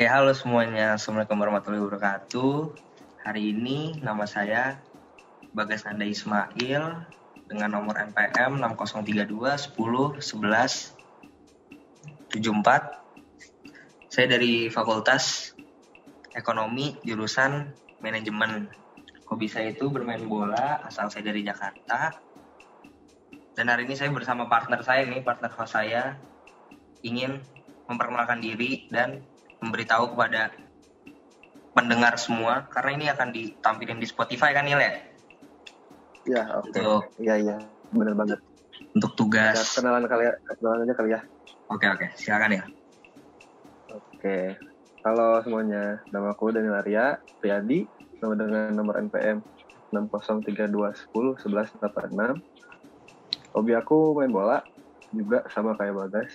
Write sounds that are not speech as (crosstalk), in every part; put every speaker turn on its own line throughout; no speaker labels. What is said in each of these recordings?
Ya, halo semuanya. Assalamualaikum warahmatullahi wabarakatuh. Hari ini nama saya Bagas Nanda Ismail dengan nomor NPM 6032 10 11 74. Saya dari Fakultas Ekonomi jurusan Manajemen. Hobi saya itu bermain bola, asal saya dari Jakarta. Dan hari ini saya bersama partner saya nih, partner host saya ingin memperkenalkan diri dan memberitahu kepada pendengar semua karena ini akan ditampilkan di Spotify kan Nil ya?
Ya, oke.
Untuk
Iya, iya. Bener banget.
untuk
Ya,
tugas.
kenalan kali ya, kenalan aja kali ya.
Oke oke, silakan ya.
Oke. Halo semuanya, nama aku Daniel Arya Priyadi, nama dengan nomor NPM 6032101186. Hobi aku main bola, juga sama kayak Bagas.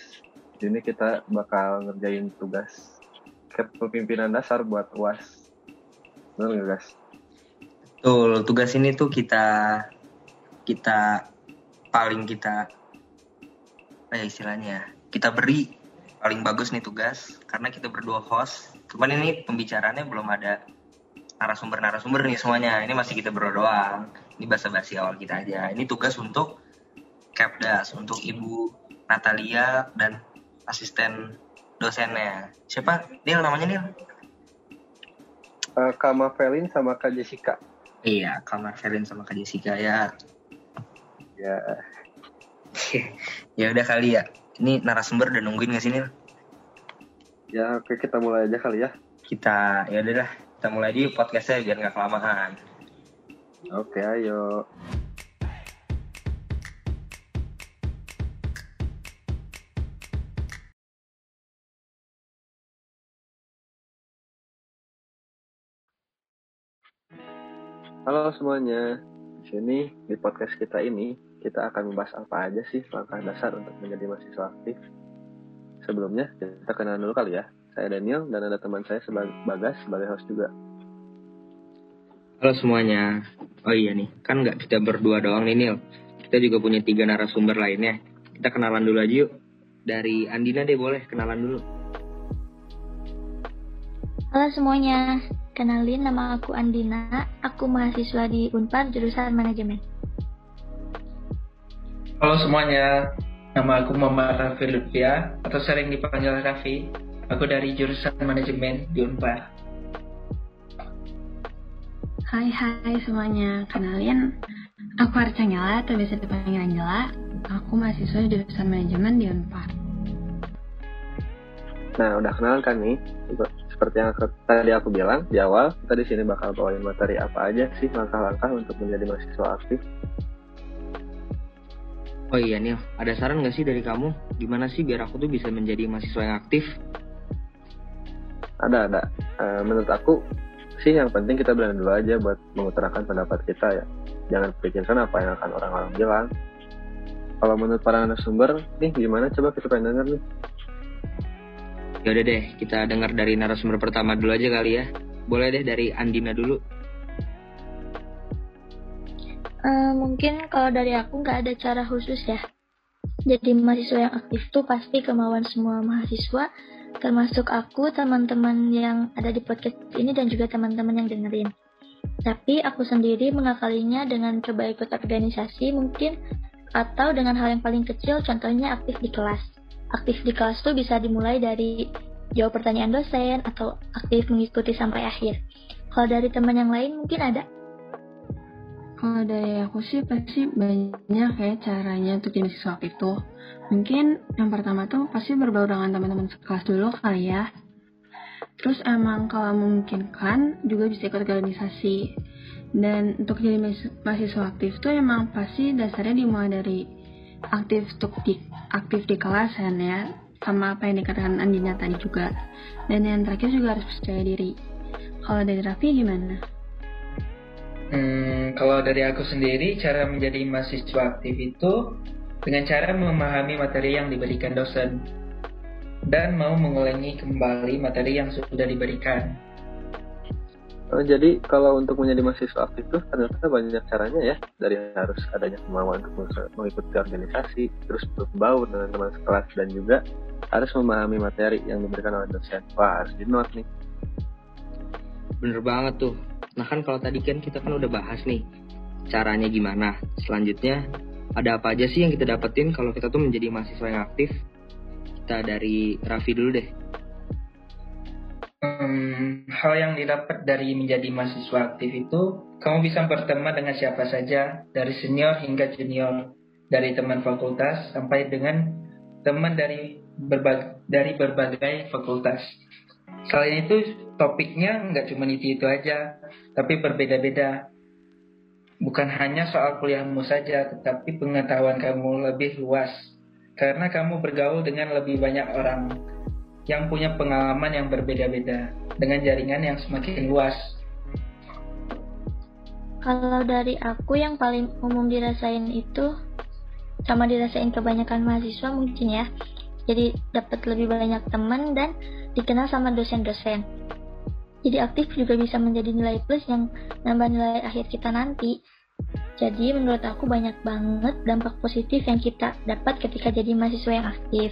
Di sini kita bakal ngerjain tugas kepemimpinan dasar buat UAS. Bener nggak, guys?
Betul, tugas ini tuh kita kita paling kita apa ya istilahnya kita beri paling bagus nih tugas karena kita berdua host. Cuman ini pembicaraannya belum ada narasumber-narasumber nih semuanya. Ini masih kita berdua doang. Ini basa-basi awal kita aja. Ini tugas untuk Capdas, untuk Ibu Natalia dan asisten dosennya. Siapa? Nil namanya Nil?
Eh, Kak Mavelin sama Kak Jessica.
Iya, Kamar Ferin sama Kak Jessica ya.
Ya, (laughs)
ya udah kali ya. Ini narasumber udah nungguin gak sih Nil?
ya oke kita mulai aja kali ya.
Kita ya udah dah, kita mulai di podcastnya biar nggak kelamaan.
Oke, ayo. Halo semuanya. Di sini di podcast kita ini kita akan membahas apa aja sih langkah dasar untuk menjadi mahasiswa aktif. Sebelumnya kita kenalan dulu kali ya. Saya Daniel dan ada teman saya sebagai Bagas sebagai host juga.
Halo semuanya. Oh iya nih, kan nggak kita berdua doang nih Nil. Kita juga punya tiga narasumber lainnya. Kita kenalan dulu aja yuk. Dari Andina deh boleh kenalan dulu.
Halo semuanya, kenalin nama aku Andina, aku mahasiswa di Unpar jurusan manajemen.
Halo semuanya, nama aku Muhammad Raffi Lutfia atau sering dipanggil Raffi. Aku dari jurusan manajemen di Unpar.
Hai hai semuanya, kenalin aku Arca Angela atau biasa dipanggil Angela. Aku mahasiswa jurusan manajemen di Unpar.
Nah, udah kenal kan nih? Seperti yang tadi aku bilang di awal, kita di sini bakal bawain materi apa aja sih langkah-langkah untuk menjadi mahasiswa aktif.
Oh iya Nil, ada saran nggak sih dari kamu? Gimana sih biar aku tuh bisa menjadi mahasiswa yang aktif?
Ada, ada. Eh, menurut aku sih yang penting kita berani dulu aja buat mengutarakan pendapat kita ya. Jangan pikirkan apa yang akan orang-orang bilang. Kalau menurut para narasumber, nih gimana? Coba kita pengen denger nih.
Ya udah deh, kita dengar dari narasumber pertama dulu aja kali ya. Boleh deh dari Andina dulu.
Eh, mungkin kalau dari aku nggak ada cara khusus ya. Jadi mahasiswa yang aktif tuh pasti kemauan semua mahasiswa, termasuk aku, teman-teman yang ada di podcast ini dan juga teman-teman yang dengerin. Tapi aku sendiri mengakalinya dengan coba ikut organisasi mungkin atau dengan hal yang paling kecil contohnya aktif di kelas. Aktif di kelas tuh bisa dimulai dari jawab pertanyaan dosen atau aktif mengikuti sampai akhir. Kalau dari teman yang lain mungkin ada
Kalau dari aku sih pasti banyak ya caranya untuk jadi mahasiswa aktif tuh. Mungkin yang pertama tuh pasti berbaur dengan teman-teman sekelas dulu kali ya. Terus emang kalau memungkinkan juga bisa ikut organisasi. Dan untuk jadi mahas- mahasiswa aktif tuh emang pasti dasarnya dimulai dari aktif untuk di aktif di kelas kan ya sama apa yang dikatakan Andina tadi juga dan yang terakhir juga harus percaya diri kalau dari Raffi gimana?
Hmm, kalau dari aku sendiri, cara menjadi mahasiswa aktif itu dengan cara memahami materi yang diberikan dosen dan mau mengulangi kembali materi yang sudah diberikan.
Oh, jadi kalau untuk menjadi mahasiswa aktif itu ternyata banyak caranya ya dari harus adanya kemauan untuk mengikuti organisasi, terus berbaur dengan teman sekelas dan juga harus memahami materi yang diberikan oleh dosen. Wah harus di note nih.
Bener banget tuh. Nah kan kalau tadi kan kita kan udah bahas nih caranya gimana. Selanjutnya ada apa aja sih yang kita dapetin kalau kita tuh menjadi mahasiswa yang aktif? Kita dari Raffi dulu deh.
Hmm, hal yang didapat dari menjadi mahasiswa aktif itu, kamu bisa berteman dengan siapa saja, dari senior hingga junior, dari teman fakultas sampai dengan teman dari berbagai, dari berbagai fakultas. Selain itu, topiknya nggak cuma itu itu aja, tapi berbeda-beda. Bukan hanya soal kuliahmu saja, tetapi pengetahuan kamu lebih luas, karena kamu bergaul dengan lebih banyak orang yang punya pengalaman yang berbeda-beda dengan jaringan yang semakin luas.
Kalau dari aku yang paling umum dirasain itu sama dirasain kebanyakan mahasiswa mungkin ya. Jadi dapat lebih banyak teman dan dikenal sama dosen-dosen. Jadi aktif juga bisa menjadi nilai plus yang nambah nilai akhir kita nanti. Jadi menurut aku banyak banget dampak positif yang kita dapat ketika jadi mahasiswa yang aktif.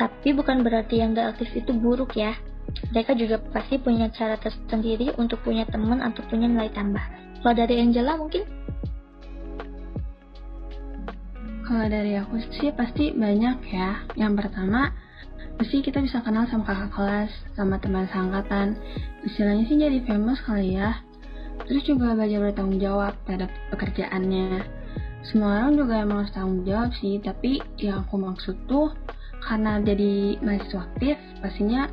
Tapi bukan berarti yang gak aktif itu buruk ya. Mereka juga pasti punya cara tersendiri untuk punya teman atau punya nilai tambah. Kalau dari Angela mungkin?
Kalau dari aku sih pasti banyak ya. Yang pertama, pasti kita bisa kenal sama kakak kelas, sama teman seangkatan. Istilahnya sih jadi famous kali ya. Terus juga belajar bertanggung jawab terhadap pekerjaannya. Semua orang juga emang harus tanggung jawab sih, tapi yang aku maksud tuh karena jadi mahasiswa aktif pastinya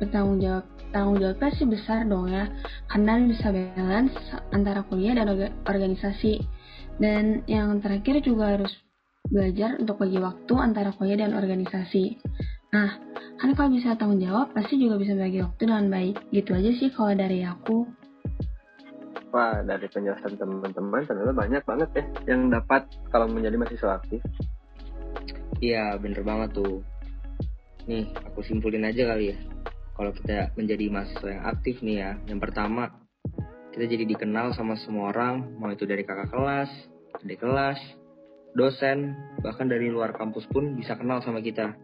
bertanggung jawab tanggung jawabnya sih besar dong ya. Karena bisa balance antara kuliah dan organisasi. Dan yang terakhir juga harus belajar untuk bagi waktu antara kuliah dan organisasi. Nah kan kalau bisa tanggung jawab pasti juga bisa bagi waktu dengan baik. Gitu aja sih kalau dari aku.
Wah, dari penjelasan teman-teman ternyata banyak banget ya yang dapat kalau menjadi mahasiswa aktif.
Iya, bener banget tuh. Nih, aku simpulin aja kali ya. Kalau kita menjadi mahasiswa yang aktif nih ya, yang pertama, kita jadi dikenal sama semua orang, mau itu dari kakak kelas, dari kelas, dosen, bahkan dari luar kampus pun bisa kenal sama kita.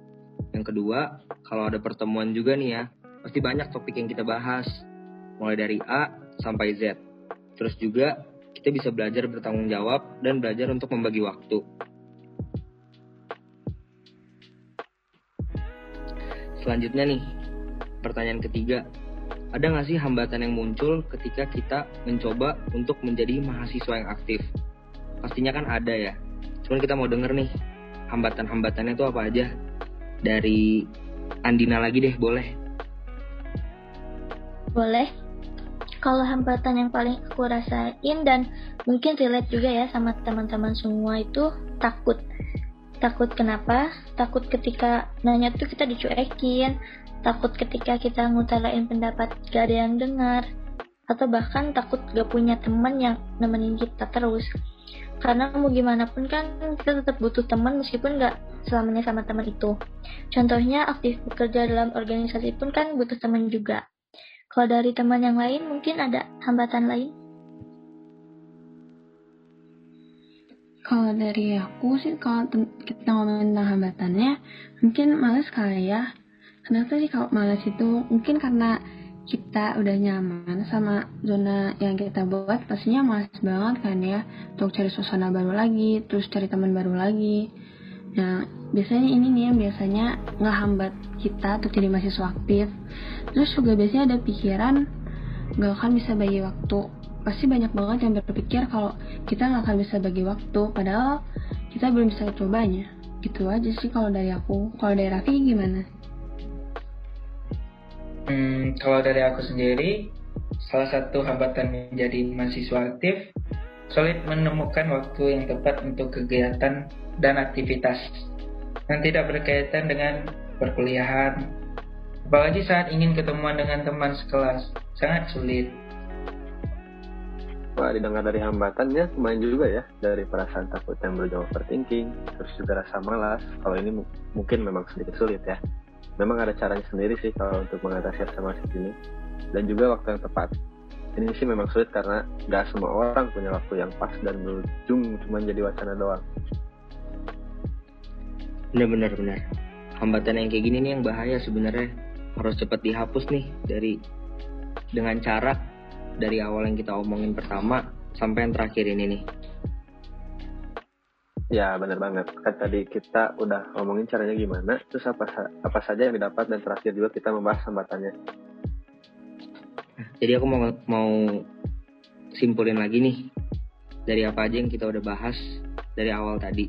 Yang kedua, kalau ada pertemuan juga nih ya, pasti banyak topik yang kita bahas, mulai dari A sampai Z. Terus juga kita bisa belajar bertanggung jawab dan belajar untuk membagi waktu. Selanjutnya nih, pertanyaan ketiga. Ada nggak sih hambatan yang muncul ketika kita mencoba untuk menjadi mahasiswa yang aktif? Pastinya kan ada ya. Cuman kita mau denger nih, hambatan-hambatannya itu apa aja? Dari Andina lagi deh, boleh?
Boleh. Kalau hambatan yang paling aku rasain dan mungkin relate juga ya sama teman-teman semua itu takut takut kenapa? Takut ketika nanya tuh kita dicuekin. Takut ketika kita ngutarain pendapat gak ada yang dengar. Atau bahkan takut gak punya teman yang nemenin kita terus. Karena mau gimana pun kan kita tetap butuh teman meskipun gak selamanya sama teman itu. Contohnya aktif bekerja dalam organisasi pun kan butuh teman juga. Kalau dari teman yang lain mungkin ada hambatan lain
Kalau dari aku sih kalau kita ngomongin tentang hambatannya, mungkin males kali ya. Kenapa sih kalau males itu? Mungkin karena kita udah nyaman sama zona yang kita buat, pastinya males banget kan ya untuk cari suasana baru lagi, terus cari teman baru lagi. Nah, biasanya ini nih yang biasanya ngehambat kita untuk jadi mahasiswa aktif. Terus juga biasanya ada pikiran gak akan bisa bagi waktu pasti banyak banget yang berpikir kalau kita nggak akan bisa bagi waktu padahal kita belum bisa cobanya. Gitu aja sih kalau dari aku. Kalau dari Raffi gimana?
Hmm, kalau dari aku sendiri salah satu hambatan menjadi mahasiswa aktif sulit menemukan waktu yang tepat untuk kegiatan dan aktivitas yang tidak berkaitan dengan perkuliahan. Apalagi saat ingin ketemuan dengan teman sekelas sangat sulit
Wah, didengar dari hambatannya lumayan juga ya dari perasaan takut yang berjauh overthinking, terus juga rasa malas. Kalau ini mungkin memang sedikit sulit ya. Memang ada caranya sendiri sih kalau untuk mengatasi rasa malas ini dan juga waktu yang tepat. ini sih memang sulit karena nggak semua orang punya waktu yang pas dan berujung cuma jadi wacana doang.
Bener-bener bener. Hambatan yang kayak gini nih yang bahaya sebenarnya harus cepat dihapus nih dari dengan cara dari awal yang kita omongin pertama sampai yang terakhir ini nih.
Ya bener banget. Kan tadi kita udah ngomongin caranya gimana, terus apa apa saja yang didapat dan terakhir juga kita membahas hambatannya.
Jadi aku mau mau simpulin lagi nih dari apa aja yang kita udah bahas dari awal tadi.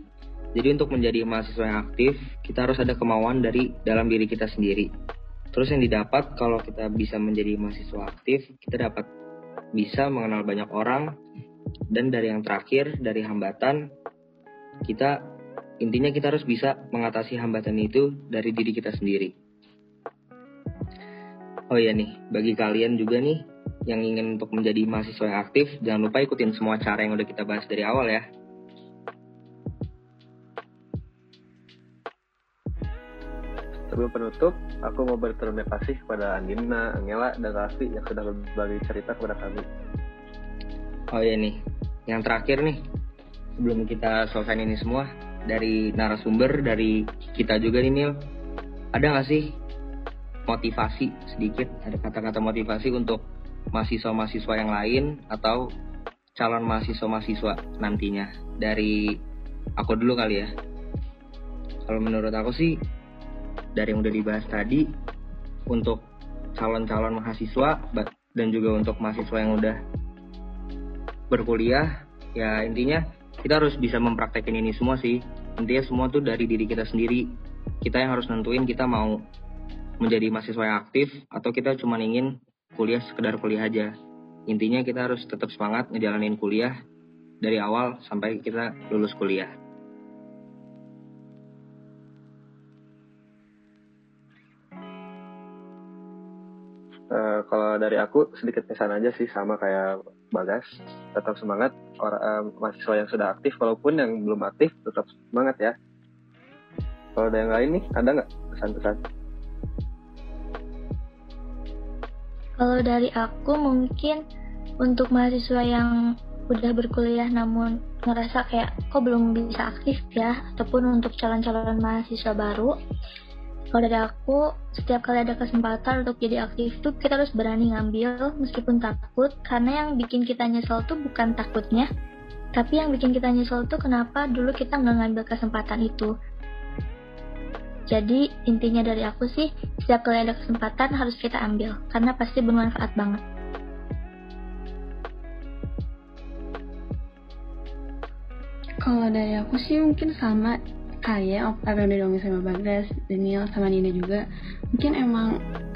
Jadi untuk menjadi mahasiswa yang aktif, kita harus ada kemauan dari dalam diri kita sendiri. Terus yang didapat kalau kita bisa menjadi mahasiswa aktif, kita dapat bisa mengenal banyak orang dan dari yang terakhir dari hambatan kita intinya kita harus bisa mengatasi hambatan itu dari diri kita sendiri. Oh iya nih, bagi kalian juga nih yang ingin untuk menjadi mahasiswa yang aktif, jangan lupa ikutin semua cara yang udah kita bahas dari awal ya.
Sebelum penutup, aku mau berterima kasih kepada Andina, Angela, dan Raffi yang sudah berbagi cerita kepada kami.
Oh iya nih, yang terakhir nih, sebelum kita selesai ini semua, dari narasumber, dari kita juga nih Nil, ada nggak sih motivasi sedikit, ada kata-kata motivasi untuk mahasiswa-mahasiswa yang lain atau calon mahasiswa-mahasiswa nantinya dari aku dulu kali ya. Kalau menurut aku sih dari yang udah dibahas tadi untuk calon-calon mahasiswa dan juga untuk mahasiswa yang udah berkuliah ya intinya kita harus bisa mempraktekin ini semua sih. Intinya semua tuh dari diri kita sendiri. Kita yang harus nentuin kita mau menjadi mahasiswa yang aktif atau kita cuma ingin kuliah sekedar kuliah aja. Intinya kita harus tetap semangat ngejalanin kuliah dari awal sampai kita lulus kuliah
kalau dari aku sedikit pesan aja sih sama kayak Bagas, tetap semangat orang uh, mahasiswa yang sudah aktif walaupun yang belum aktif tetap semangat ya. Kalau ada yang lain nih, ada nggak pesan-pesan?
Kalau dari aku mungkin untuk mahasiswa yang udah berkuliah namun ngerasa kayak kok belum bisa aktif ya ataupun untuk calon-calon mahasiswa baru kalau dari aku setiap kali ada kesempatan untuk jadi aktif tuh kita harus berani ngambil meskipun takut. Karena yang bikin kita nyesel tuh bukan takutnya tapi yang bikin kita nyesel tuh kenapa dulu kita nggak ngambil kesempatan itu. Jadi intinya dari aku sih setiap kali ada kesempatan harus kita ambil karena pasti bermanfaat banget.
Kalau dari aku sih mungkin sama kayak apa yang udah sama Bagas, Daniel, sama Nina juga mungkin emang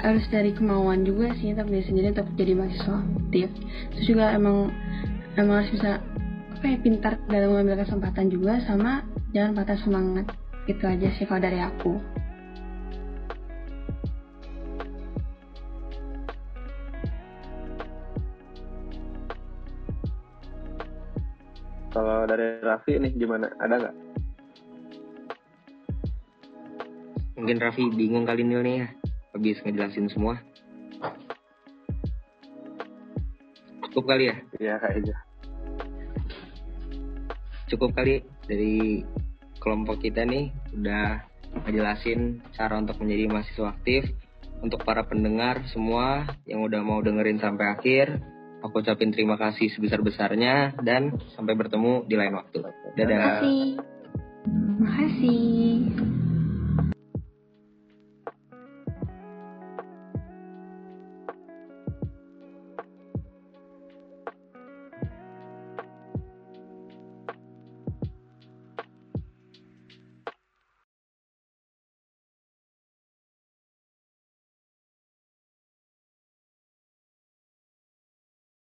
harus dari kemauan juga sih tapi dia sendiri tetap jadi mahasiswa aktif terus juga emang emang harus bisa apa ya pintar dalam mengambil kesempatan juga sama jangan patah semangat itu aja sih kalau dari aku
Kalau dari Raffi nih gimana? Ada nggak?
Mungkin Raffi bingung kali Nil nih ya, habis ngejelasin semua. Cukup kali ya?
Iya kayaknya.
Cukup kali dari kelompok kita nih udah ngejelasin cara untuk menjadi mahasiswa aktif. Untuk para pendengar semua yang udah mau dengerin sampai akhir, aku ucapin terima kasih sebesar-besarnya dan sampai bertemu di lain waktu. Dadah.
Terima kasih.
Terima kasih.